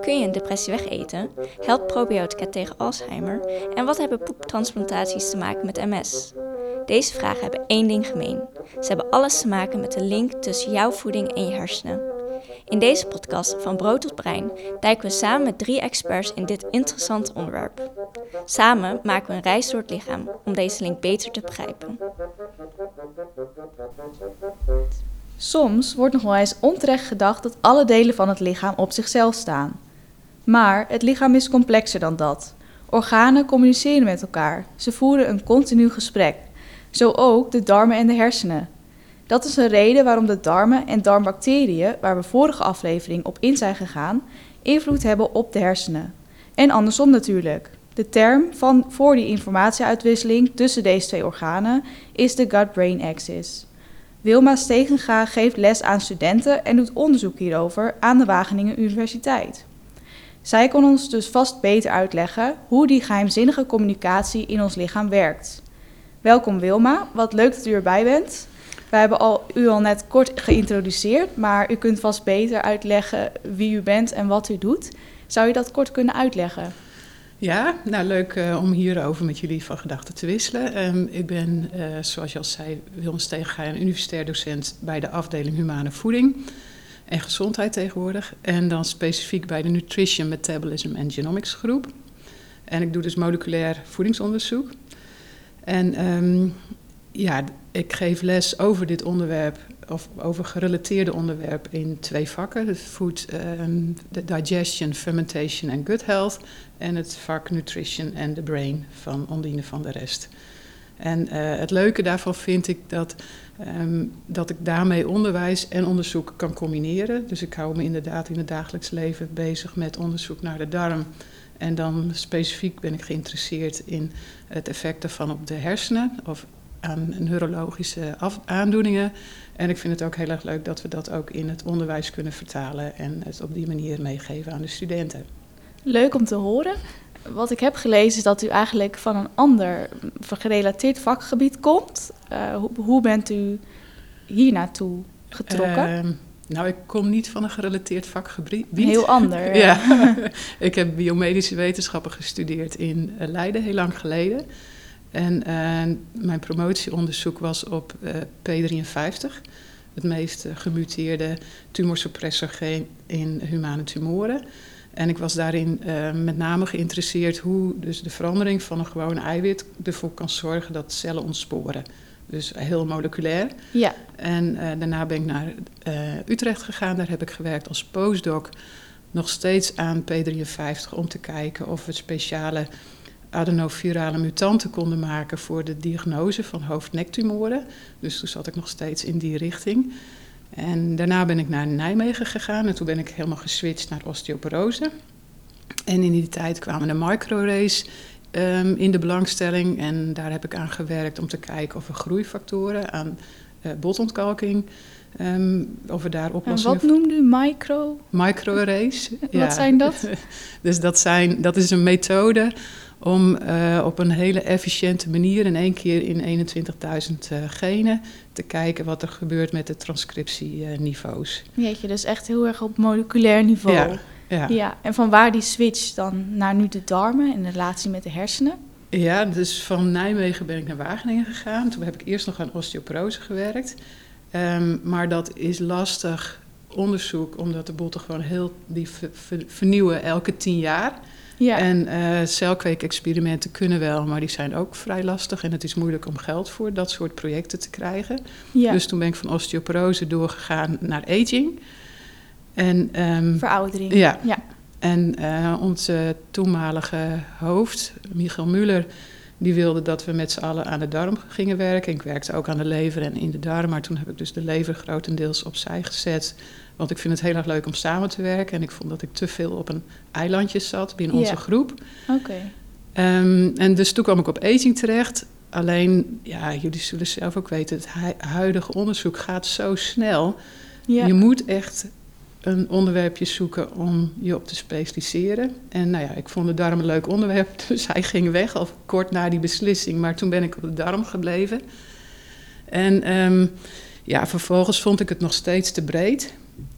Kun je een depressie wegeten? Helpt probiotica tegen Alzheimer? En wat hebben poeptransplantaties te maken met MS? Deze vragen hebben één ding gemeen. Ze hebben alles te maken met de link tussen jouw voeding en je hersenen. In deze podcast van Brood tot Brein duiken we samen met drie experts in dit interessante onderwerp. Samen maken we een reis door het lichaam om deze link beter te begrijpen. Soms wordt nog wel eens onterecht gedacht dat alle delen van het lichaam op zichzelf staan. Maar het lichaam is complexer dan dat. Organen communiceren met elkaar. Ze voeren een continu gesprek. Zo ook de darmen en de hersenen. Dat is een reden waarom de darmen en darmbacteriën, waar we vorige aflevering op in zijn gegaan, invloed hebben op de hersenen. En andersom natuurlijk. De term van, voor die informatieuitwisseling tussen deze twee organen is de gut-brain axis. Wilma Stegenga geeft les aan studenten en doet onderzoek hierover aan de Wageningen Universiteit. Zij kon ons dus vast beter uitleggen hoe die geheimzinnige communicatie in ons lichaam werkt. Welkom Wilma, wat leuk dat u erbij bent. We hebben al, u al net kort geïntroduceerd, maar u kunt vast beter uitleggen wie u bent en wat u doet. Zou je dat kort kunnen uitleggen? Ja, nou leuk uh, om hierover met jullie van gedachten te wisselen. Um, ik ben, uh, zoals je al zei, Wilma Stegenga, een universitair docent bij de afdeling Humane Voeding en Gezondheid tegenwoordig. En dan specifiek bij de Nutrition, Metabolism en Genomics groep. En ik doe dus moleculair voedingsonderzoek. En um, ja, ik geef les over dit onderwerp, of over gerelateerde onderwerpen in twee vakken. Food, de digestion, fermentation en gut health. En het vak nutrition en the brain van Ondine van de Rest. En uh, het leuke daarvan vind ik dat, um, dat ik daarmee onderwijs en onderzoek kan combineren. Dus ik hou me inderdaad in het dagelijks leven bezig met onderzoek naar de darm. En dan specifiek ben ik geïnteresseerd in het effect daarvan op de hersenen of aan neurologische aandoeningen. En ik vind het ook heel erg leuk dat we dat ook in het onderwijs kunnen vertalen en het op die manier meegeven aan de studenten. Leuk om te horen. Wat ik heb gelezen is dat u eigenlijk van een ander gerelateerd vakgebied komt. Uh, hoe, hoe, bent u hier naartoe getrokken? Uh, nou, ik kom niet van een gerelateerd vakgebied. Heel ander. ja. ik heb biomedische wetenschappen gestudeerd in Leiden, heel lang geleden. En uh, mijn promotieonderzoek was op uh, P53, het meest gemuteerde tumorsupressorgeen in humane tumoren. En ik was daarin uh, met name geïnteresseerd hoe dus de verandering van een gewoon eiwit ervoor kan zorgen dat cellen ontsporen. Dus heel moleculair. Ja. En daarna ben ik naar Utrecht gegaan. Daar heb ik gewerkt als postdoc. Nog steeds aan P53 om te kijken of we speciale adenovirale mutanten konden maken voor de diagnose van hoofd-nektumoren. Dus toen zat ik nog steeds in die richting. En daarna ben ik naar Nijmegen gegaan en toen ben ik helemaal geswitcht naar osteoporose. En in die tijd kwamen de microrays um, in de belangstelling en daar heb ik aan gewerkt om te kijken of we groeifactoren aan uh, botontkalking Um, of we daar oplossingen... En wat noemde u micro? Microarrays. Wat zijn dat? dus dat, zijn, dat is een methode om uh, op een hele efficiënte manier in één keer in 21.000 uh, genen te kijken wat er gebeurt met de transcriptieniveaus. Weet je, dus echt heel erg op moleculair niveau. Ja, ja. ja. En van waar die switch dan naar nu de darmen in relatie met de hersenen? Ja, dus van Nijmegen ben ik naar Wageningen gegaan. Toen heb ik eerst nog aan osteoporose gewerkt. Um, maar dat is lastig onderzoek, omdat de botten gewoon heel die vernieuwen elke tien jaar. Ja. En uh, celkweekexperimenten kunnen wel, maar die zijn ook vrij lastig. En het is moeilijk om geld voor dat soort projecten te krijgen. Ja. Dus toen ben ik van osteoporose doorgegaan naar aging. En, um, Veroudering. Ja. ja. En uh, onze toenmalige hoofd, Michael Muller, die wilde dat we met z'n allen aan de darm gingen werken. Ik werkte ook aan de lever en in de darm, maar toen heb ik dus de lever grotendeels opzij gezet. Want ik vind het heel erg leuk om samen te werken. En ik vond dat ik te veel op een eilandje zat binnen onze Ja. groep. Oké. Okay. Um, en dus toen kwam ik op aging terecht. Alleen, ja, jullie zullen zelf ook weten, het huidige onderzoek gaat zo snel. Ja. Je moet echt een onderwerpje zoeken om je op te specialiseren. En nou ja, ik vond de darm een leuk onderwerp, dus hij ging weg al kort na die beslissing. Maar toen ben ik op de darm gebleven. En um, ja, vervolgens vond ik het nog steeds te breed.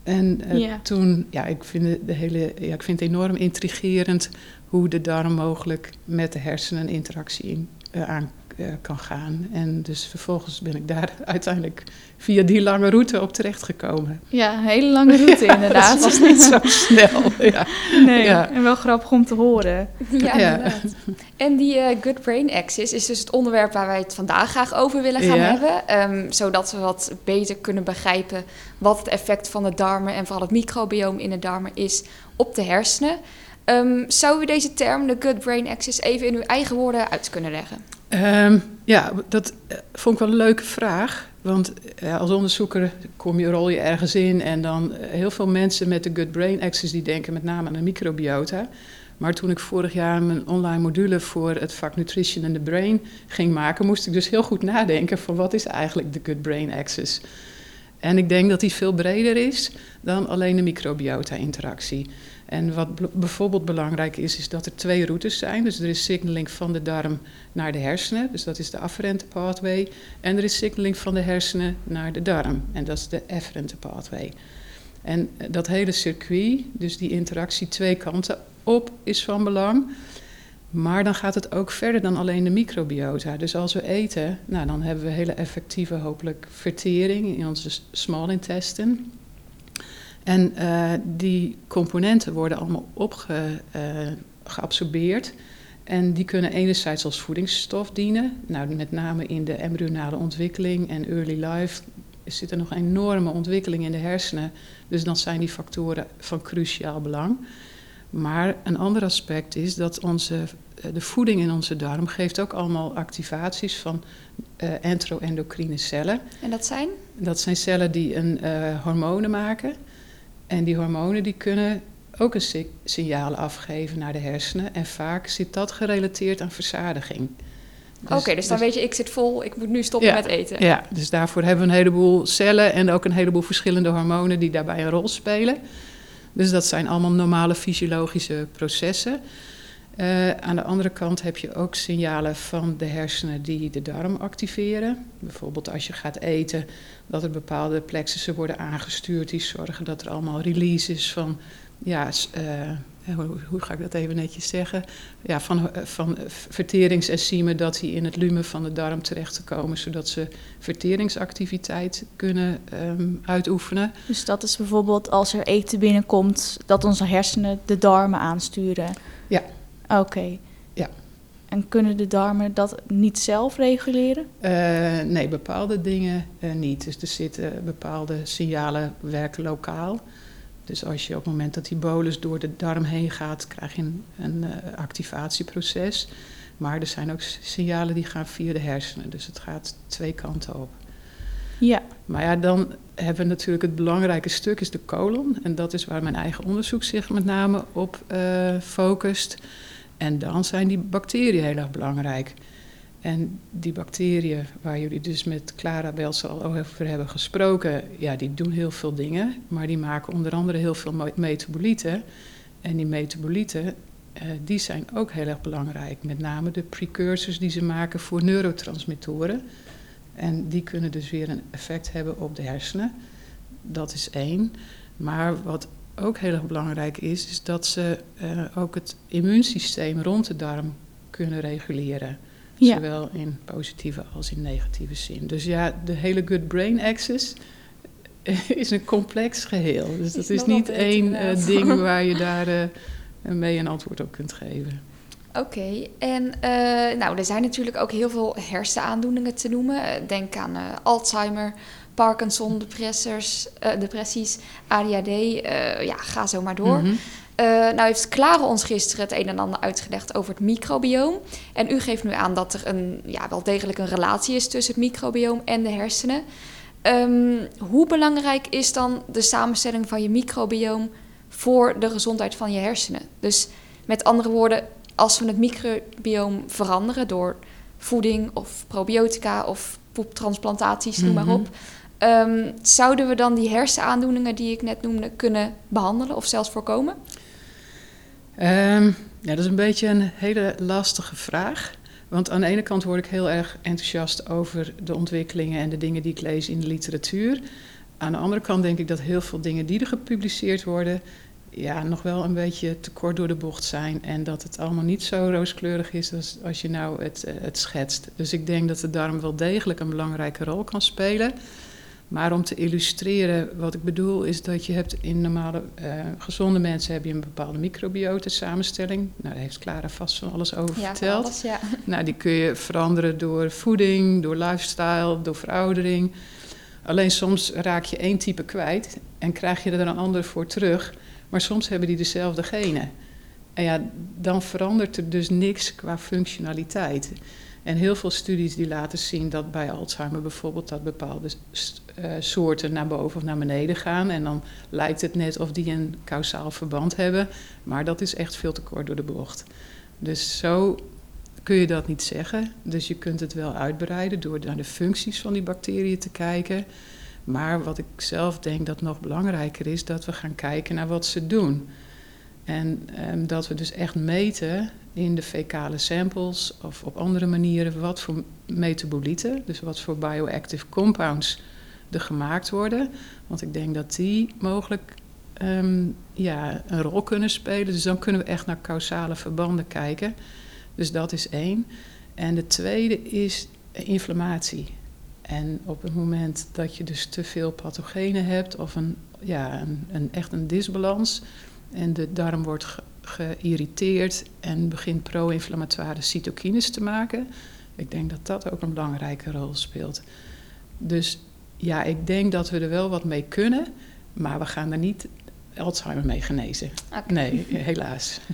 En eh, toen, ja, ik vind, de, hele, ja, ik vind het enorm intrigerend hoe de darm mogelijk met de hersenen interactie in, eh, aan eh, kan gaan. En dus vervolgens ben ik daar uiteindelijk via die lange route op terechtgekomen. Ja, een hele lange route inderdaad. Het was niet zo snel. Ja. Nee, Ja. en wel grappig om te horen. Ja. En die eh, Good Brain Axis is dus het onderwerp waar wij het vandaag graag over willen gaan Ja. hebben. ehm, zodat we wat beter kunnen begrijpen wat het effect van de darmen en vooral het microbioom in de darmen is op de hersenen. Ehm, zou u deze term, de Good Brain Axis, even in uw eigen woorden uit kunnen leggen? Ehm, ja, dat eh, vond ik wel een leuke vraag. Want eh, als onderzoeker kom je, rol je ergens in en dan eh, heel veel mensen met de gut brain axis die denken met name aan de microbiota. Maar toen ik vorig jaar mijn online module voor het vak Nutrition in the Brain ging maken, moest ik dus heel goed nadenken van wat is eigenlijk de gut brain axis. En ik denk dat die veel breder is dan alleen de microbiota-interactie. En wat bijvoorbeeld belangrijk is, is dat er twee routes zijn. Dus er is signaling van de darm naar de hersenen, dus dat is de afferente pathway. En er is signaling van de hersenen naar de darm, en dat is de efferente pathway. En eh, dat hele circuit, dus die interactie twee kanten op, is van belang. Maar dan gaat het ook verder dan alleen de microbiota. Dus als we eten, nou, dan hebben we hele effectieve, hopelijk, vertering in onze small intestine. En eh, die componenten worden allemaal opge, eh. En die kunnen enerzijds als voedingsstof dienen. Nou, met name in de embryonale ontwikkeling en early life zit er nog een enorme ontwikkeling in de hersenen. Dus dan zijn die factoren van cruciaal belang. Maar een ander aspect is dat onze, eh, de voeding in onze darm geeft ook allemaal activaties van eh enteroendocrine cellen. En dat zijn? Dat zijn cellen die een eh, hormonen maken. En die hormonen die kunnen ook een si- signaal afgeven naar de hersenen. En vaak zit dat gerelateerd aan verzadiging. Oké, dus dan weet je, ik zit vol, ik moet nu stoppen Ja. met eten. Ja, dus daarvoor hebben we een heleboel cellen en ook een heleboel verschillende hormonen die daarbij een rol spelen. Dus dat zijn allemaal normale fysiologische processen. Eh, aan de andere kant heb je ook signalen van de hersenen die de darm activeren. Bijvoorbeeld als je gaat eten, dat er bepaalde plexussen worden aangestuurd die zorgen dat er allemaal release is van, ja, eh, hoe, hoe ga ik dat even netjes zeggen? Ja, van, eh, van verteringsenzymen dat die in het lumen van de darm terecht te komen, zodat ze verteringsactiviteit kunnen ehm, uitoefenen. Dus dat is bijvoorbeeld als er eten binnenkomt, dat onze hersenen de darmen aansturen. Ja. Oké. Ja. En kunnen de darmen dat niet zelf reguleren? Eh, nee, bepaalde dingen eh, niet. Dus er zitten bepaalde signalen werken lokaal. Dus als je op het moment dat die bolus door de darm heen gaat, krijg je een, een eh, activatieproces. Maar er zijn ook signalen die gaan via de hersenen. Dus het gaat twee kanten op. Ja. Maar ja, dan hebben we natuurlijk het belangrijke stuk is de colon. En dat is waar mijn eigen onderzoek zich met name op focust. En dan zijn die bacteriën heel erg belangrijk. En die bacteriën waar jullie dus met Clara Bels al over hebben gesproken, ja, die doen heel veel dingen. Maar die maken onder andere heel veel metabolieten. En die metabolieten, eh, die zijn ook heel erg belangrijk. Met name de precursors die ze maken voor neurotransmittoren. En die kunnen dus weer een effect hebben op de hersenen. Dat is één. Maar wat ook heel erg belangrijk is, is dat ze eh, ook het immuunsysteem rond de darm kunnen reguleren. Ja. Zowel in positieve als in negatieve zin. Dus ja, de hele good brain axis is een complex geheel. Dus dat Is niet één eh, ding waar je daar eh, mee een antwoord op kunt geven. Oké, en nou, er zijn natuurlijk ook heel veel hersenaandoeningen te noemen. Denk aan Alzheimer, Parkinson, depressors, eh, depressies, ADHD. eh, ja, ga zo maar door. Mhm. Eh, nou heeft Klare ons gisteren het een en ander uitgelegd over het microbioom. En u geeft nu aan dat er een, ja, wel degelijk een relatie is tussen het microbioom en de hersenen. Ehm, hoe belangrijk is dan de samenstelling van je microbioom voor de gezondheid van je hersenen? Dus met andere woorden, als we het microbioom veranderen door voeding of probiotica of poeptransplantaties, noem maar Mhm. op. ehm, zouden we dan die hersenaandoeningen die ik net noemde kunnen behandelen of zelfs voorkomen? Ehm, ja, dat is een beetje een hele lastige vraag. Want aan de ene kant word ik heel erg enthousiast over de ontwikkelingen en de dingen die ik lees in de literatuur. Aan de andere kant denk ik dat heel veel dingen die er gepubliceerd worden, ja, nog wel een beetje te kort door de bocht zijn. En dat het allemaal niet zo rooskleurig is als, als je nou het, eh, het schetst. Dus ik denk dat de darm wel degelijk een belangrijke rol kan spelen. Maar om te illustreren wat ik bedoel, is dat je hebt in normale uh, gezonde mensen heb je een bepaalde microbiote samenstelling. Nou, daar heeft Clara vast van alles over ja, verteld. Alles, ja. Nou, die kun je veranderen door voeding, door lifestyle, door veroudering. Alleen soms raak je één type kwijt en krijg je er een ander voor terug. Maar soms hebben die dezelfde genen. En ja, dan verandert er dus niks qua functionaliteit. En heel veel studies die laten zien dat bij Alzheimer bijvoorbeeld dat bepaalde uh, soorten naar boven of naar beneden gaan. En dan lijkt het net of die een kausaal verband hebben. Maar dat is echt veel te kort door de bocht. Dus zo kun je dat niet zeggen. Dus je kunt het wel uitbreiden door naar de functies van die bacteriën te kijken. Maar wat ik zelf denk dat nog belangrijker is, dat we gaan kijken naar wat ze doen. En um, dat we dus echt meten in de fecale samples of op andere manieren wat voor metabolieten, dus wat voor bioactive compounds er gemaakt worden. Want ik denk dat die mogelijk um, ja, een rol kunnen spelen. Dus dan kunnen we echt naar causale verbanden kijken. Dus dat is één. En de tweede is inflammatie. En op het moment dat je dus te veel pathogenen hebt of een, ja, een, een echt een disbalans en de darm wordt geïrriteerd en begint pro-inflammatoire cytokines te maken, ik denk dat dat ook een belangrijke rol speelt. Dus ja, ik denk dat we er wel wat mee kunnen, maar we gaan er niet Alzheimer mee genezen. Okay. Nee, helaas.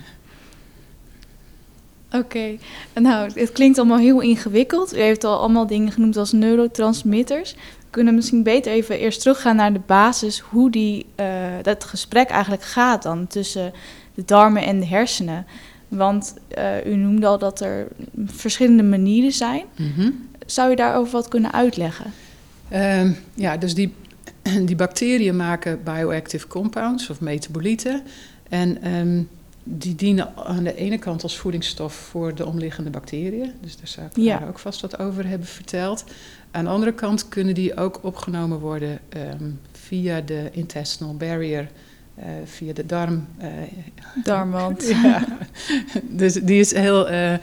Oké, okay. nou, het klinkt allemaal heel ingewikkeld. U heeft al allemaal dingen genoemd als neurotransmitters. We kunnen misschien beter even eerst teruggaan naar de basis, hoe die, uh, dat gesprek eigenlijk gaat dan tussen de darmen en de hersenen. Want uh, u noemde al dat er verschillende manieren zijn. Mm -hmm. Zou je daarover wat kunnen uitleggen? Uh, ja, dus die, die bacteriën maken bioactive compounds of metabolieten. En um, die dienen aan de ene kant als voedingsstof voor de omliggende bacteriën. Dus daar zou ik ja. daar ook vast wat over hebben verteld. Aan de andere kant kunnen die ook opgenomen worden um, via de intestinal barrier, uh, via de darm. Uh, Darmwand. ja. Dus die is heel. Uh,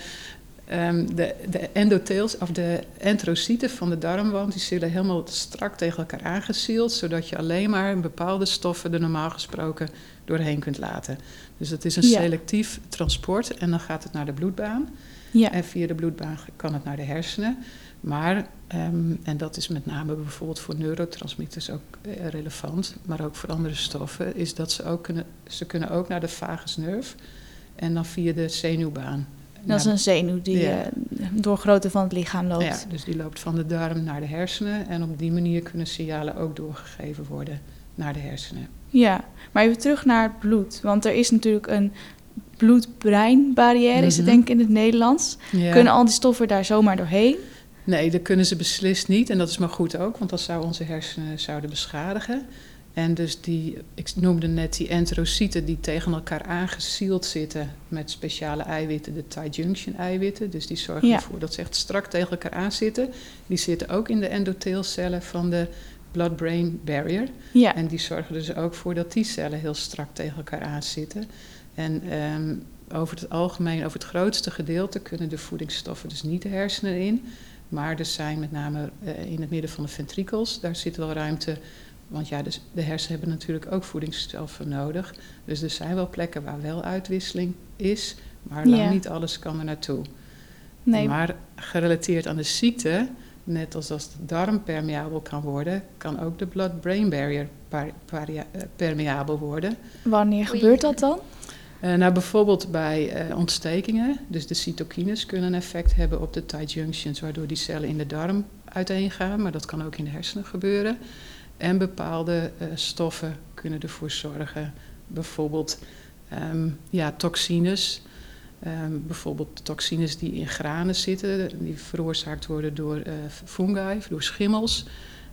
um, de, de endotheels, of de enterocyten van de darmwand, die zitten helemaal strak tegen elkaar aangesield, zodat je alleen maar bepaalde stoffen er normaal gesproken doorheen kunt laten. Dus dat is een ja. selectief transport en dan gaat het naar de bloedbaan. Ja. En via de bloedbaan kan het naar de hersenen. Maar, um, en dat is met name bijvoorbeeld voor neurotransmitters ook uh, relevant, maar ook voor andere stoffen, is dat ze ook kunnen, ze kunnen ook naar de vagusnerf en dan via de zenuwbaan. Dat is een zenuw die ja. uh, door grootte van het lichaam loopt. Ja, dus die loopt van de darm naar de hersenen en op die manier kunnen signalen ook doorgegeven worden naar de hersenen. Ja, maar even terug naar het bloed. Want er is natuurlijk een bloed-brein-barrière, mm -hmm. is het denk ik in het Nederlands. Ja. Kunnen al die stoffen daar zomaar doorheen? Nee, dat kunnen ze beslist niet. En dat is maar goed ook, want dat zou onze hersenen zouden beschadigen. En dus die, ik noemde net die enterocyten die tegen elkaar aangesield zitten met speciale eiwitten, de tight junction eiwitten. Dus die zorgen ja. ervoor dat ze echt strak tegen elkaar aanzitten. Die zitten ook in de endotheelcellen van de blood-brain barrier. Ja. En die zorgen dus ook voor dat die cellen heel strak tegen elkaar aanzitten. En um, over het algemeen, over het grootste gedeelte, kunnen de voedingsstoffen dus niet de hersenen in. Maar er zijn met name uh, in het midden van de ventrikels, daar zit wel ruimte. Want ja, dus de hersenen hebben natuurlijk ook voedingsstoffen nodig. Dus er zijn wel plekken waar wel uitwisseling is, maar lang ja. niet alles kan er naartoe. Nee. Maar gerelateerd aan de ziekte net als als de darm permeabel kan worden, kan ook de blood-brain barrier permeabel worden. Wanneer gebeurt dat dan? Uh, nou, bijvoorbeeld bij uh, ontstekingen. Dus de cytokines kunnen een effect hebben op de tight junctions, waardoor die cellen in de darm uiteengaan. Maar dat kan ook in de hersenen gebeuren. En bepaalde uh, stoffen kunnen ervoor zorgen. Bijvoorbeeld um, ja, toxines. Um, bijvoorbeeld toxines die in granen zitten, die veroorzaakt worden door fungi, door schimmels.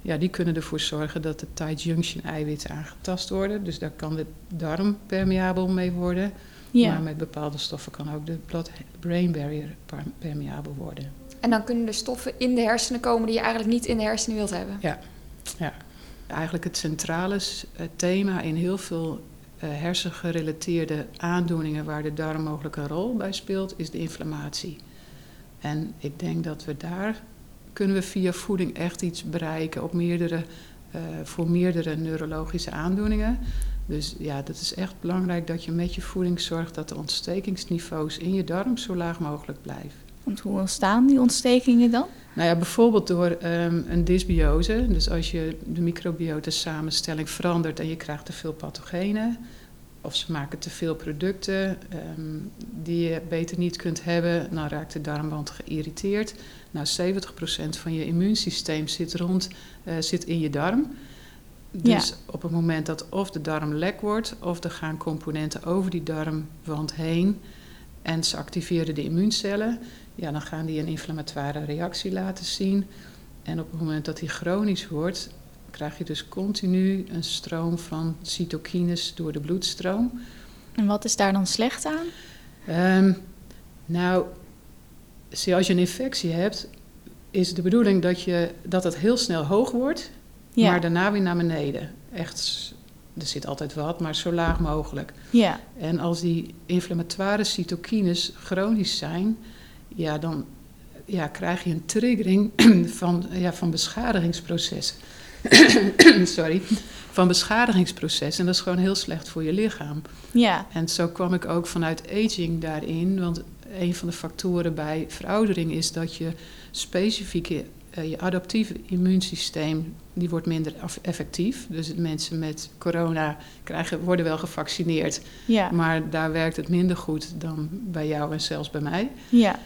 Ja, die kunnen ervoor zorgen dat de tight junction eiwitten aangetast worden. Dus daar kan de darm permeabel mee worden. Ja. Maar met bepaalde stoffen kan ook de blood-brain barrier permeabel worden. En dan kunnen er stoffen in de hersenen komen die je eigenlijk niet in de hersenen wilt hebben. Ja, ja. eigenlijk het centrale eh, thema in heel veel eh, hersengerelateerde aandoeningen waar de darm mogelijk een rol bij speelt, is de inflammatie. En ik denk dat we daar kunnen we via voeding echt iets bereiken op meerdere, eh, voor meerdere neurologische aandoeningen. Dus ja, dat is echt belangrijk dat je met je voeding zorgt dat de ontstekingsniveaus in je darm zo laag mogelijk blijven. Want hoe ontstaan die ontstekingen dan? Nou ja, bijvoorbeeld door ehm, een dysbiose. Dus als je de microbiota samenstelling verandert en je krijgt te veel pathogenen. Of ze maken te veel producten ehm, die je beter niet kunt hebben. Dan raakt de darmwand geïrriteerd. Nou, 70% van je immuunsysteem zit, rond, eh, zit in je darm. Dus op het moment dat of de darm lek wordt... of er gaan componenten over die darmwand heen... en ze activeren de immuuncellen ja, dan gaan die een inflammatoire reactie laten zien. En op het moment dat die chronisch wordt, krijg je dus continu een stroom van cytokines door de bloedstroom. En wat is daar dan slecht aan? Ehm, nou, zie, als je een infectie hebt, is de bedoeling dat, je, dat het heel snel hoog wordt, Ja, maar daarna weer naar beneden. Echt, er zit altijd wat, maar zo laag mogelijk. ja, En als die inflammatoire cytokines chronisch zijn, ja, dan ja, krijg je een triggering van, ja, van beschadigingsprocessen. Sorry. Van beschadigingsprocessen. En dat is gewoon heel slecht voor je lichaam. ja, En zo kwam ik ook vanuit aging daarin. Want een van de factoren bij veroudering is dat je specifieke, eh, je adaptieve immuunsysteem, die wordt minder effectief. Dus mensen met corona krijgen, worden wel gevaccineerd. ja, Maar daar werkt het minder goed dan bij jou en zelfs bij mij. ja,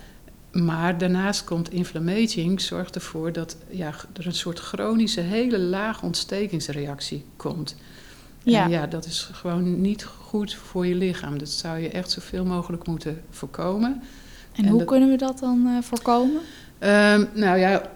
Maar daarnaast komt inflammaging, zorgt ervoor dat ja, er een soort chronische, hele lage ontstekingsreactie komt. ja. En ja, dat is gewoon niet goed voor je lichaam. Dat zou je echt zoveel mogelijk moeten voorkomen. En, En hoe dat- kunnen we dat dan eh, voorkomen? Ehm, nou ja,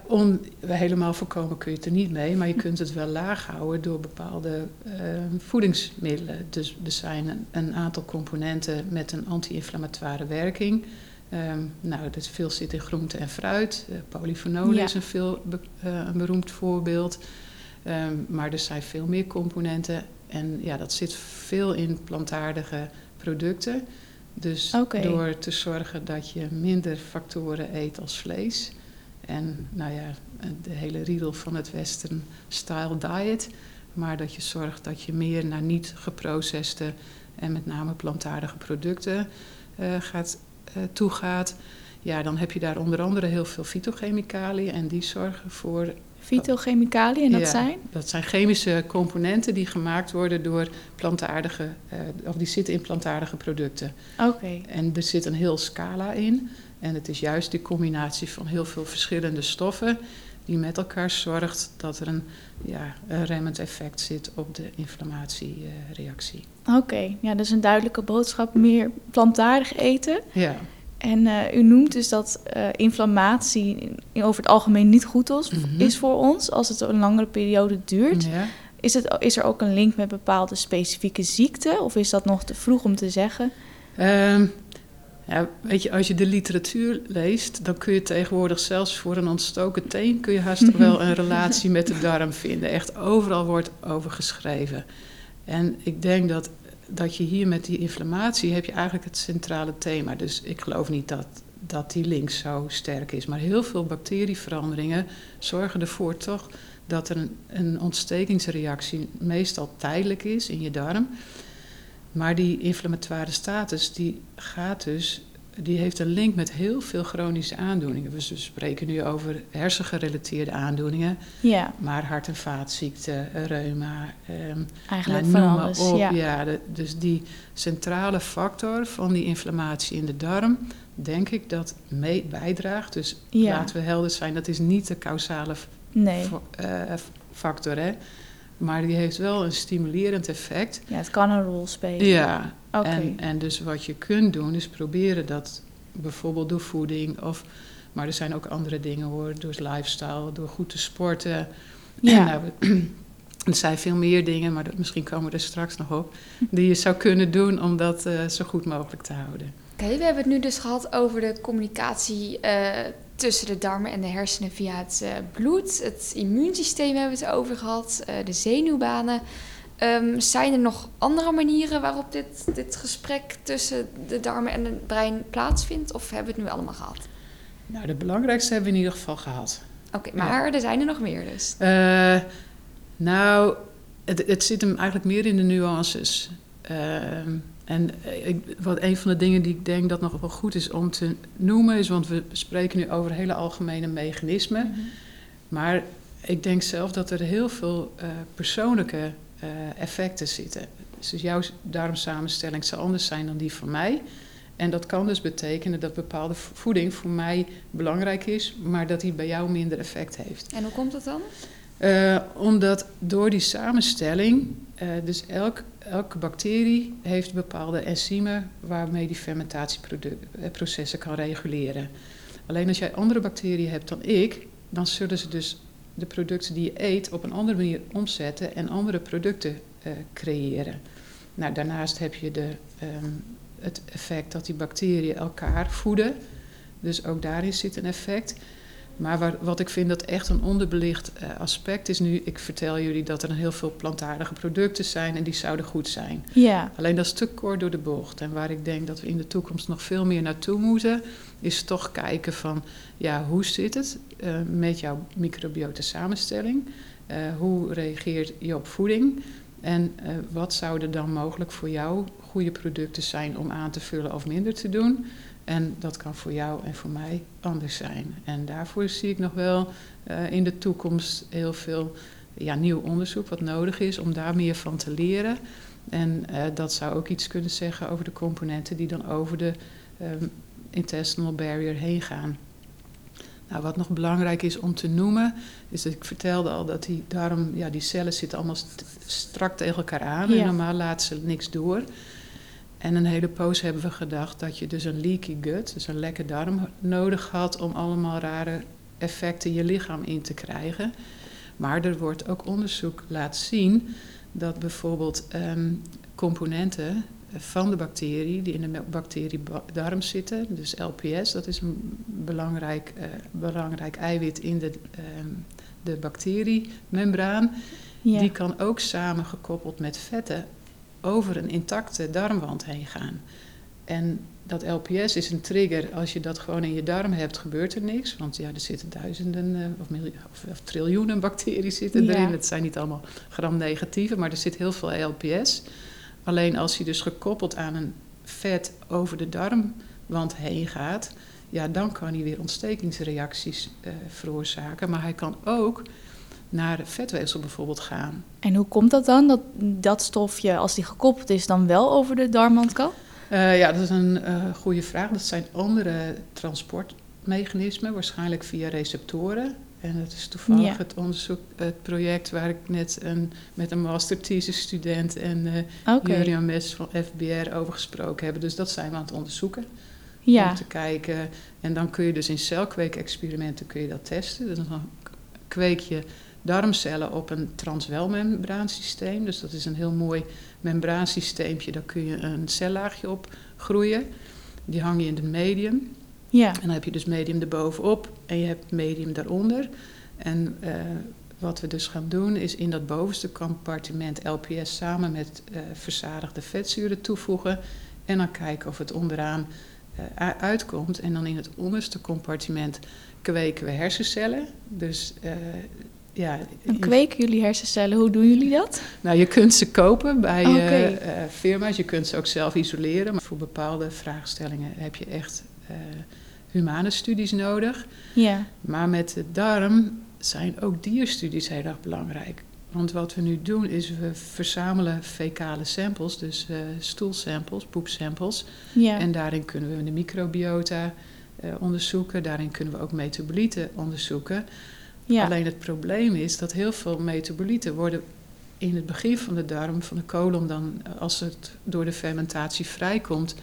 helemaal voorkomen kun je het er niet mee, maar je kunt het wel laag houden door bepaalde ehm, voedingsmiddelen. Dus er zijn een, een aantal componenten met een anti-inflammatoire werking. Ehm, nou, dat veel zit in groente en fruit. Eh, polyfenolen Ja. is een, veel be- eh, een beroemd voorbeeld. Ehm, maar er zijn veel meer componenten. En ja, dat zit veel in plantaardige producten. Dus door te zorgen dat je minder factoren eet als vlees. En nou ja, de hele riedel van het western style diet. Maar dat je zorgt dat je meer naar niet geprocesste en met name plantaardige producten eh, gaat, eh, toegaat. Ja, dan heb je daar onder andere heel veel fytochemicaliën en die zorgen voor Fytochemicaliën, en dat ja, zijn? Dat zijn chemische componenten die gemaakt worden door plantaardige, eh, of die zitten in plantaardige producten. Oké, En er zit een heel scala in. En het is juist die combinatie van heel veel verschillende stoffen die met elkaar zorgt dat er een, ja, een remmend effect zit op de inflammatiereactie. Oké. Ja, dus een duidelijke boodschap. Meer plantaardig eten. ja. En eh, u noemt dus dat eh, inflammatie in- over het algemeen niet goed is, Mhm. is voor ons als het een langere periode duurt. ja. Is, het, is er ook een link met bepaalde specifieke ziekten? Of is dat nog te vroeg om te zeggen? Ehm, ja, weet je, als je de literatuur leest, dan kun je tegenwoordig zelfs voor een ontstoken teen kun je haast wel een relatie met de darm vinden. Echt overal wordt over geschreven. En ik denk dat, dat je hier met die inflammatie heb je eigenlijk het centrale thema. Dus ik geloof niet dat, dat die link zo sterk is. Maar heel veel bacterieveranderingen zorgen ervoor toch dat er een, een ontstekingsreactie meestal tijdelijk is in je darm. Maar die inflammatoire status die gaat dus, die heeft een link met heel veel chronische aandoeningen. Dus we spreken nu over hersengerelateerde aandoeningen, Ja, maar hart- en vaatziekten, reuma, ehm, eigenlijk nou, van alles. op. ja. Ja, de- dus die centrale factor van die inflammatie in de darm, denk ik dat mee bijdraagt. Dus Ja. laten we helder zijn, dat is niet de causale Nee, eh, factor, hè. Maar die heeft wel een stimulerend effect. ja, het kan een rol spelen. Ja, En, en dus wat je kunt doen is proberen dat bijvoorbeeld door voeding of... Maar er zijn ook andere dingen hoor, door lifestyle, door goed te sporten. Ja. Nou, er zijn veel meer dingen, maar dat, misschien komen we er straks nog op... die je zou kunnen doen om dat eh, zo goed mogelijk te houden. Oké, we hebben het nu dus gehad over de communicatie eh, tussen de darmen en de hersenen via het eh, bloed. Het immuunsysteem hebben we het over gehad, eh, de zenuwbanen. Ehm, zijn er nog andere manieren waarop dit, dit gesprek tussen de darmen en het brein plaatsvindt? Of hebben we het nu allemaal gehad? Nou, de belangrijkste hebben we in ieder geval gehad. Oké, maar er zijn er nog meer dus. Eh, nou, het, het zit hem eigenlijk meer in de nuances. Ehm, en eh, ik, wat een van de dingen die ik denk dat nog wel goed is om te noemen, is, want we spreken nu over hele algemene mechanismen. Mhm. Maar ik denk zelf dat er heel veel eh, persoonlijke eh, effecten zitten. Dus jouw darmsamenstelling zal anders zijn dan die van mij. En dat kan dus betekenen dat bepaalde voeding voor mij belangrijk is, maar dat die bij jou minder effect heeft. En hoe komt dat dan? Uh, omdat door die samenstelling, uh, dus elk, elke bacterie heeft bepaalde enzymen waarmee die fermentatieprocessen kan reguleren. Alleen als jij andere bacteriën hebt dan ik, dan zullen ze dus de producten die je eet op een andere manier omzetten en andere producten uh, creëren. Nou, daarnaast heb je de, um, het effect dat die bacteriën elkaar voeden. Dus ook daarin zit een effect. Maar waar, wat ik vind dat echt een onderbelicht uh, aspect is nu, ik vertel jullie dat er heel veel plantaardige producten zijn en die zouden goed zijn. Ja. Alleen dat is te kort door de bocht. En waar ik denk dat we in de toekomst nog veel meer naartoe moeten, is toch kijken van, ja, hoe zit het uh, met jouw microbiota samenstelling? Uh, hoe reageert je op voeding? En wat zouden dan mogelijk voor jou goede producten zijn om aan te vullen of minder te doen? En dat kan voor jou en voor mij anders zijn. En daarvoor zie ik nog wel in de toekomst heel veel ja, nieuw onderzoek wat nodig is om daar meer van te leren. En dat zou ook iets kunnen zeggen over de componenten die dan over de um, intestinal barrier heen gaan. Nou, wat nog belangrijk is om te noemen, is dat ik vertelde al dat die darm, ja, die cellen zitten allemaal st strak tegen elkaar aan. Ja. En normaal laten ze niks door. En een hele poos hebben we gedacht dat je dus een leaky gut, dus een lekke darm, nodig had om allemaal rare effecten je lichaam in te krijgen. Maar er wordt ook onderzoek laten zien dat bijvoorbeeld um, componenten van de bacterie die in de bacteriedarm zitten, dus LPS, dat is een belangrijk, uh, belangrijk eiwit in de, um, de bacteriemembraan, ja. die kan ook samen gekoppeld met vetten over een intacte darmwand heen gaan. En dat LPS is een trigger. Als je dat gewoon in je darm hebt, gebeurt er niks. Want ja, er zitten duizenden uh, of, of, of, triljoenen bacteriën zitten ja. erin. Het zijn niet allemaal gram-negatieve, maar er zit heel veel LPS. Alleen als hij dus gekoppeld aan een vet over de darmwand heen gaat... ja, dan kan hij weer ontstekingsreacties uh, veroorzaken. Maar hij kan ook naar vetweefsel bijvoorbeeld gaan. En hoe komt dat dan, dat dat stofje, als die gekoppeld is, dan wel over de darmwand kan? Uh, ja, dat is een uh, goede vraag. Dat zijn andere transportmechanismen, waarschijnlijk via receptoren. En dat is toevallig ja. het onderzoek, het project waar ik net een, met een master thesis student en uh, okay. Jurian Mes van FBR over gesproken hebben. Dus dat zijn we aan het onderzoeken. Ja. Om te kijken. En dan kun je dus in celkweekexperimenten kun je dat testen. Dus dan kweek je darmcellen op een transwelmembraansysteem. Dus dat is een heel mooi membraansysteempje. Daar kun je een cellaagje op groeien. Die hang je in het medium. Ja. En dan heb je dus medium erbovenop en je hebt medium daaronder. En uh, wat we dus gaan doen is in dat bovenste compartiment LPS samen met uh, verzadigde vetzuren toevoegen. En dan kijken of het onderaan uh, uitkomt. En dan in het onderste compartiment kweken we hersencellen. Dus ja, en kweken jullie hersencellen, hoe doen jullie dat? Nou, je kunt ze kopen bij okay. firma's, je kunt ze ook zelf isoleren. Maar voor bepaalde vraagstellingen heb je echt humane studies nodig. Ja. Maar met de darm zijn ook dierstudies heel erg belangrijk. Want wat we nu doen is we verzamelen fecale samples, dus stoelsamples, poepsamples. Ja. En daarin kunnen we de microbiota onderzoeken, daarin kunnen we ook metabolieten onderzoeken. Ja. Alleen het probleem is dat heel veel metabolieten worden in het begin van de darm, van de kolom, dan als het door de fermentatie vrijkomt,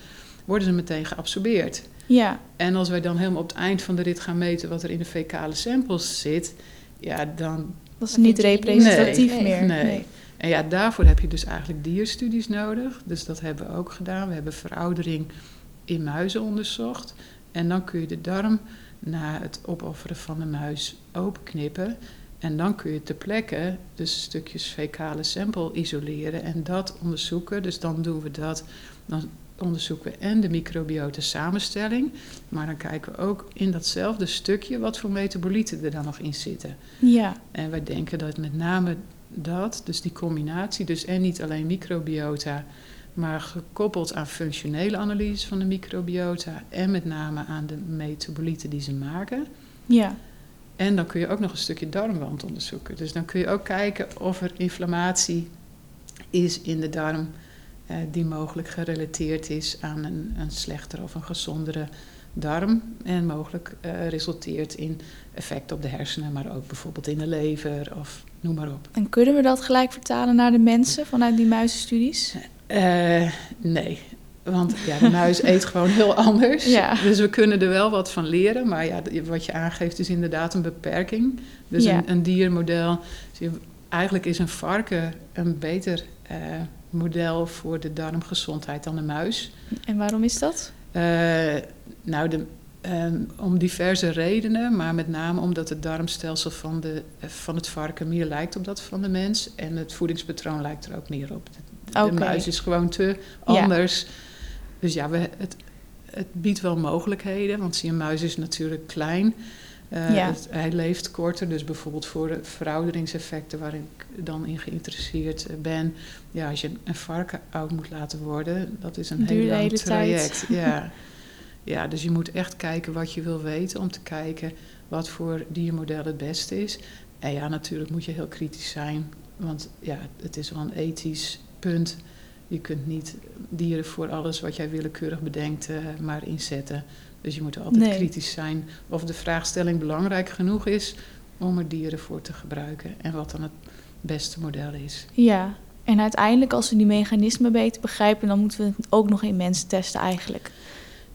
worden ze meteen geabsorbeerd. Ja. En als wij dan helemaal op het eind van de rit gaan meten wat er in de fecale samples zit, ja, dan. Dat is niet representatief nee, meer. Nee. nee. En ja, daarvoor heb je dus eigenlijk dierstudies nodig. Dus dat hebben we ook gedaan. We hebben veroudering in muizen onderzocht. En dan kun je de darm na het opofferen van de muis openknippen. En dan kun je ter plekke dus stukjes fecale sample isoleren en dat onderzoeken. Dus dan doen we dat. Dan onderzoeken we en de microbiota samenstelling. Maar dan kijken we ook in datzelfde stukje wat voor metabolieten er dan nog in zitten. Ja, En wij denken dat met name dat, dus die combinatie, dus en niet alleen microbiota, maar gekoppeld aan functionele analyse van de microbiota en met name aan de metabolieten die ze maken. ja, En dan kun je ook nog een stukje darmwand onderzoeken. Dus dan kun je ook kijken of er inflammatie is in de darm die mogelijk gerelateerd is aan een, een slechtere of een gezondere darm. En mogelijk eh, resulteert in effect op de hersenen, maar ook bijvoorbeeld in de lever of noem maar op. En kunnen we dat gelijk vertalen naar de mensen vanuit die muizenstudies? Eh, nee, want ja, de muis eet gewoon heel anders. Ja. Dus we kunnen er wel wat van leren. Maar ja, wat je aangeeft is inderdaad een beperking. Dus Ja. een, een diermodel. dus eigenlijk is een varken een beter eh, model voor de darmgezondheid dan de muis. En waarom is dat? Eh, nou, de, ehm, om diverse redenen, maar met name omdat het darmstelsel van, de, eh, van het varken meer lijkt op dat van de mens. En het voedingspatroon lijkt er ook meer op. De, muis is gewoon te anders. Dus ja, we, het, het biedt wel mogelijkheden, want zie, een muis is natuurlijk klein. Eh, Ja. het- hij leeft korter, dus bijvoorbeeld voor de verouderingseffecten waar ik dan in geïnteresseerd eh, ben. Ja, als je een varken oud moet laten worden, dat is een heel lang tijd. traject. Ja. ja, dus je moet echt kijken wat je wil weten om te kijken wat voor diermodel het beste is. En ja, natuurlijk moet je heel kritisch zijn, want ja, het is wel een ethisch punt. Je kunt niet dieren voor alles wat jij willekeurig bedenkt eh, maar inzetten. Dus je moet altijd Nee. kritisch zijn of de vraagstelling belangrijk genoeg is om er dieren voor te gebruiken en wat dan het beste model is. Ja, en uiteindelijk als we die mechanismen beter begrijpen, dan moeten we het ook nog in mensen testen eigenlijk.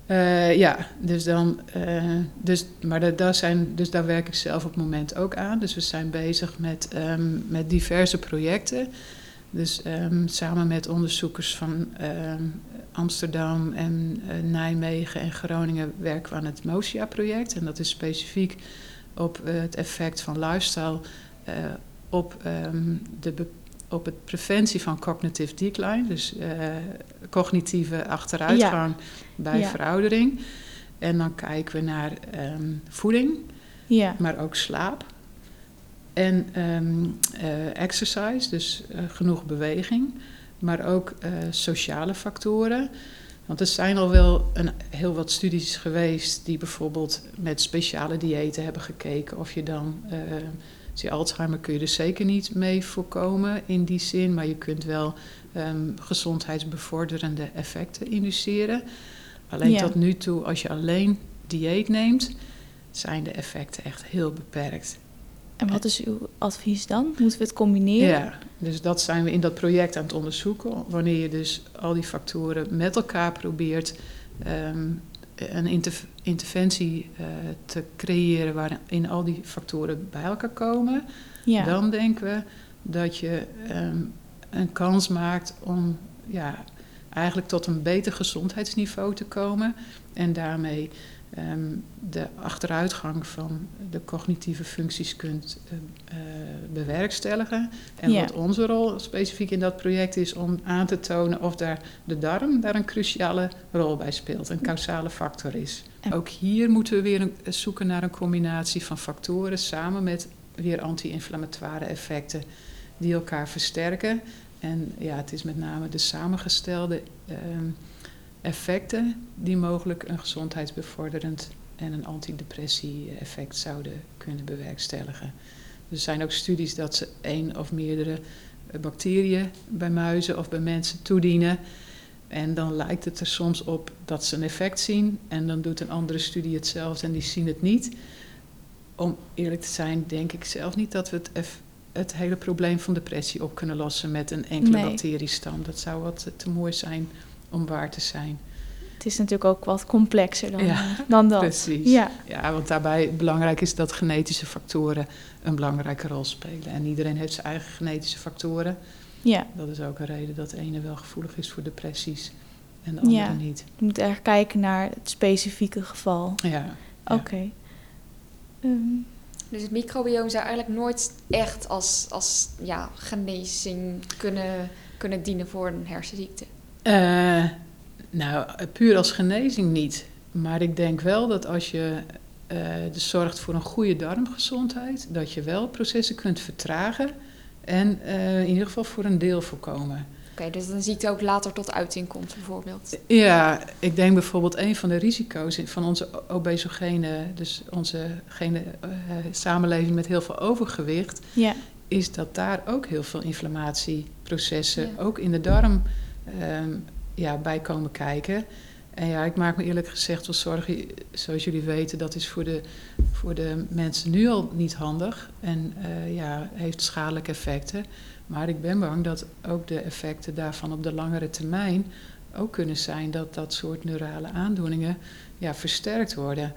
Eh, ja, dus dan, eh, dus, maar da- daar zijn, dus daar werk ik zelf op het moment ook aan. Dus we zijn bezig met, ehm, met diverse projecten. Dus ehm, samen met onderzoekers van ehm, Amsterdam en eh, Nijmegen en Groningen werken we aan het MOSIA-project. En dat is specifiek op eh, het effect van lifestyle eh, op, ehm, de op het preventie van cognitive decline. Dus cognitieve achteruitgang bij Ja. veroudering. En dan kijken we naar ehm, voeding, Ja, maar ook slaap. En ehm, eh, exercise, dus genoeg beweging. Maar ook eh, sociale factoren. Want er zijn al wel een, heel wat studies geweest die bijvoorbeeld met speciale diëten hebben gekeken of je dan. zie, Alzheimer kun je er zeker niet mee voorkomen in die zin, maar je kunt wel ehm, gezondheidsbevorderende effecten induceren. Alleen Ja. tot nu toe, als je alleen dieet neemt, zijn de effecten echt heel beperkt. en wat is uw advies dan? Moeten we het combineren? Ja, dus dat zijn we in dat project aan het onderzoeken. Wanneer je dus al die factoren met elkaar probeert ehm, een interv- interventie eh, te creëren waarin al die factoren bij elkaar komen, Ja. dan denken we dat je ehm, een kans maakt om ja, eigenlijk tot een beter gezondheidsniveau te komen en daarmee ehm, de achteruitgang van de cognitieve functies kunt eh, eh, bewerkstelligen. En Ja. wat onze rol specifiek in dat project is om aan te tonen of daar de darm daar een cruciale rol bij speelt, een causale factor is. En- Ook hier moeten we weer een- zoeken naar een combinatie van factoren samen met weer anti-inflammatoire effecten die elkaar versterken. En ja, het is met name de samengestelde ehm, effecten die mogelijk een gezondheidsbevorderend en een antidepressie-effect zouden kunnen bewerkstelligen. Er zijn ook studies dat ze één of meerdere eh, bacteriën bij muizen of bij mensen toedienen. En dan lijkt het er soms op dat ze een effect zien. En dan doet een andere studie hetzelfde en die zien het niet. Om eerlijk te zijn, denk ik zelf niet dat we het, eff- het hele probleem van depressie op kunnen lossen met een enkele Nee. bacteriestam. Dat zou wat te- te mooi zijn om waar te zijn. Het is natuurlijk ook wat complexer dan, Ja, dan dat. Precies. Ja, Ja, want daarbij belangrijk is dat genetische factoren een belangrijke rol spelen. En iedereen heeft zijn eigen genetische factoren. ja. Dat is ook een reden dat de ene wel gevoelig is voor depressies en de andere Ja. niet. Je moet erg kijken naar het specifieke geval. Ja, ja. Oké. Ehm, Dus het microbioom zou eigenlijk nooit echt als, als ja, genezing kunnen, kunnen dienen voor een hersenziekte. Eh, nou, puur als genezing niet. Maar ik denk wel dat als je eh, dus zorgt voor een goede darmgezondheid, dat je wel processen kunt vertragen en eh, in ieder geval voor een deel voorkomen. Oké, dus een ziekte ook later tot uiting komt bijvoorbeeld. Ja, ik denk bijvoorbeeld een van de risico's van onze obesogene, dus onze gene, eh, samenleving met heel veel overgewicht, ja, is dat daar ook heel veel inflammatieprocessen, Ja. ook in de darm, ehm, ja, bij komen kijken. En ja, ik maak me eerlijk gezegd wel zorgen, zoals jullie weten, dat is voor de, voor de mensen nu al niet handig en eh, ja, heeft schadelijke effecten. Maar ik ben bang dat ook de effecten daarvan op de langere termijn ook kunnen zijn dat dat soort neurale aandoeningen ja, versterkt worden.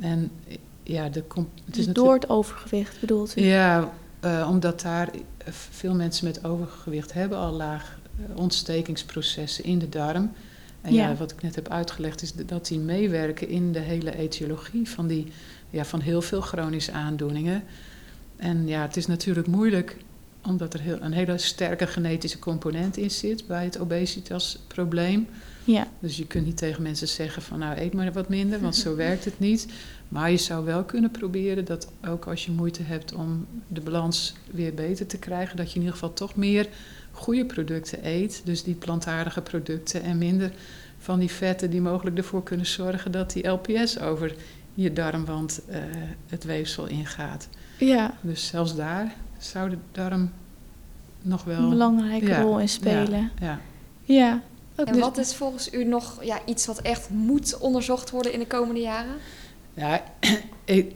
En ja, de, het dus is door het overgewicht bedoelt u? ja, eh, omdat daar veel mensen met overgewicht hebben al laag ontstekingsprocessen in de darm. En ja. Ja. wat ik net heb uitgelegd is dat die meewerken in de hele etiologie van, die, ja, van heel veel chronische aandoeningen. En ja, het is natuurlijk moeilijk omdat er heel, een hele sterke genetische component in zit bij het obesitasprobleem. Ja, Dus je kunt niet tegen mensen zeggen van nou eet maar wat minder, want zo werkt het niet. Maar je zou wel kunnen proberen dat ook als je moeite hebt om de balans weer beter te krijgen, dat je in ieder geval toch meer goede producten eet. Dus die plantaardige producten en minder van die vetten die mogelijk ervoor kunnen zorgen dat die LPS over je darmwand eh, het weefsel ingaat. ja. Dus zelfs daar zou de darm nog wel. een belangrijke ja, rol in spelen. Ja. Ja. Ook En dus- wat is volgens u nog ja, iets wat echt moet onderzocht worden in de komende jaren? Ja, ik,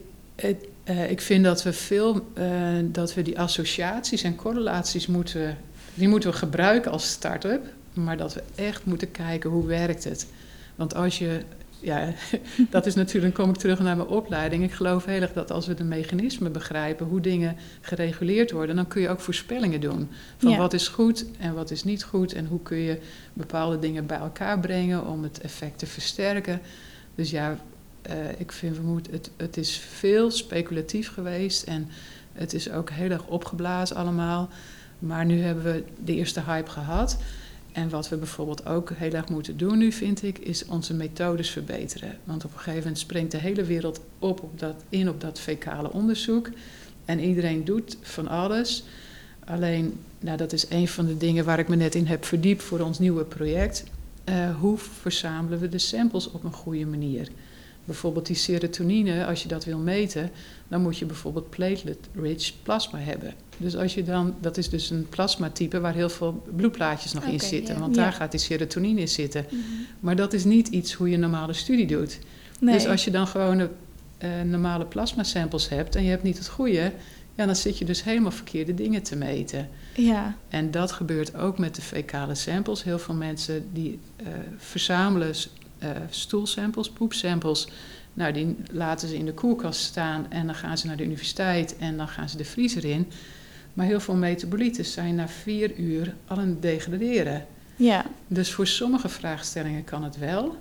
eh, ik vind dat we veel, eh, dat we die associaties en correlaties moeten, die moeten we gebruiken als start-up, maar dat we echt moeten kijken hoe werkt het. Want als je, ja, dat is natuurlijk, dan kom ik terug naar mijn opleiding. Ik geloof heel erg dat als we de mechanismen begrijpen, hoe dingen gereguleerd worden, dan kun je ook voorspellingen doen. Van Ja. wat is goed en wat is niet goed en hoe kun je bepaalde dingen bij elkaar brengen om het effect te versterken. Dus ja, eh, ik vind we moeten, het, het is veel speculatief geweest en het is ook heel erg opgeblazen allemaal. Maar nu hebben we de eerste hype gehad. En wat we bijvoorbeeld ook heel erg moeten doen nu, vind ik, is onze methodes verbeteren. Want op een gegeven moment springt de hele wereld op, op dat, in op dat fecale onderzoek. En iedereen doet van alles. Alleen, nou, dat is een van de dingen waar ik me net in heb verdiept voor ons nieuwe project. Eh, hoe verzamelen we de samples op een goede manier? Bijvoorbeeld die serotonine, als je dat wil meten, dan moet je bijvoorbeeld platelet-rich plasma hebben. Dus als je dan, dat is dus een plasmatype waar heel veel bloedplaatjes nog in zitten, want daar gaat die serotonine in zitten. Maar dat is niet iets hoe je een normale studie doet. nee. Dus als je dan gewoon een, eh, normale plasmasamples hebt en je hebt niet het goede, ja, dan zit je dus helemaal verkeerde dingen te meten. Ja, En dat gebeurt ook met de fecale samples. Heel veel mensen die eh, verzamelen eh, stoelsamples, poepsamples. Nou, die laten ze in de koelkast staan en dan gaan ze naar de universiteit en dan gaan ze de vriezer in. Maar heel veel metabolieten zijn na vier uur al aan het degraderen. ja, Dus voor sommige vraagstellingen kan het wel.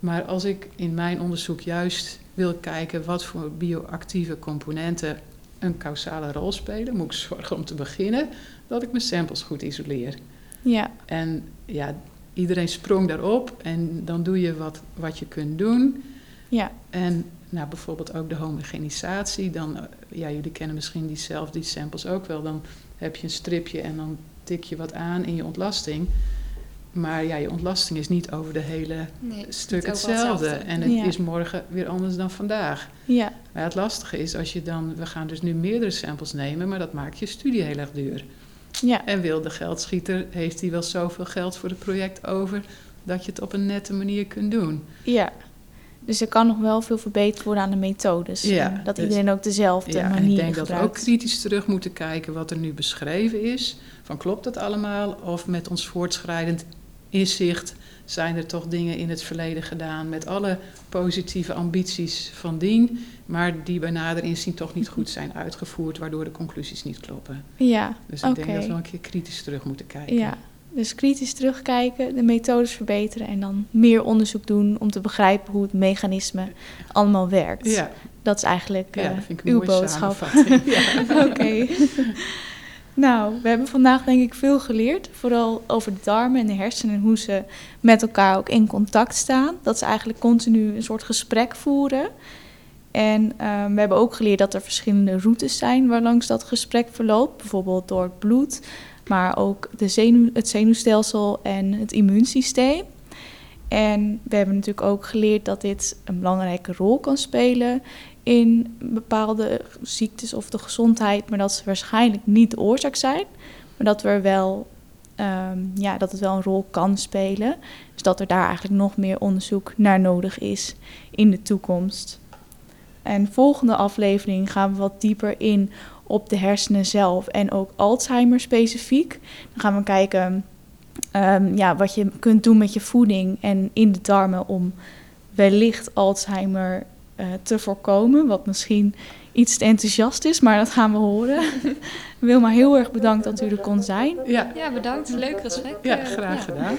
Maar als ik in mijn onderzoek juist wil kijken wat voor bioactieve componenten een causale rol spelen, moet ik zorgen om te beginnen dat ik mijn samples goed isoleer. ja, En ja, iedereen sprong daarop en dan doe je wat, wat je kunt doen. ja, En nou, bijvoorbeeld ook de homogenisatie. Dan, eh, ja, jullie kennen misschien die zelf, die samples ook wel. Dan heb je een stripje en dan tik je wat aan in je ontlasting. Maar ja, je ontlasting is niet over de hele Nee, stuk hetzelfde. En het Ja. is morgen weer anders dan vandaag. ja, Maar het lastige is als je dan, we gaan dus nu meerdere samples nemen, maar dat maakt je studie heel erg duur. Ja, En wil de geldschieter, heeft hij wel zoveel geld voor het project over, dat je het op een nette manier kunt doen. ja. Dus er kan nog wel veel verbeterd worden aan de methodes. Ja, dat dus- iedereen ook dezelfde Ja, en manier ik denk dat we ook gebruikt. kritisch terug moeten kijken wat er nu beschreven is. Van klopt dat allemaal? Of met ons voortschrijdend inzicht zijn er toch dingen in het verleden gedaan met alle positieve ambities van dien, maar die bij nader inzien toch niet goed zijn uitgevoerd, waardoor de conclusies niet kloppen. Ja, Dus ik denk dat we een keer kritisch terug moeten kijken. ja. Dus kritisch terugkijken, de methodes verbeteren en dan meer onderzoek doen om te begrijpen hoe het mechanisme allemaal werkt. Ja, Dat is eigenlijk ja eh, dat uw boodschap. Ja. Oké. nou, we hebben vandaag denk ik veel geleerd. Vooral over de darmen en de hersenen en hoe ze met elkaar ook in contact staan. Dat ze eigenlijk continu een soort gesprek voeren. En ehm, we hebben ook geleerd dat er verschillende routes zijn waarlangs dat gesprek verloopt. Bijvoorbeeld door het bloed, maar ook de het zenuwstelsel en het immuunsysteem. En we hebben natuurlijk ook geleerd dat dit een belangrijke rol kan spelen in bepaalde ziektes of de gezondheid, maar dat ze waarschijnlijk niet de oorzaak zijn, maar dat, we er wel, ehm, ja, dat het wel een rol kan spelen. Dus dat er daar eigenlijk nog meer onderzoek naar nodig is in de toekomst. En volgende aflevering gaan we wat dieper in op de hersenen zelf en ook Alzheimer specifiek. Dan gaan we kijken ehm, ja, wat je kunt doen met je voeding en in de darmen om wellicht Alzheimer te voorkomen. Wat misschien iets te enthousiast is, maar dat gaan we horen. Wilma, heel erg bedankt dat u er kon zijn. Ja, Ja, bedankt. Leuk gesprek. ja, Eh, graag ja. gedaan.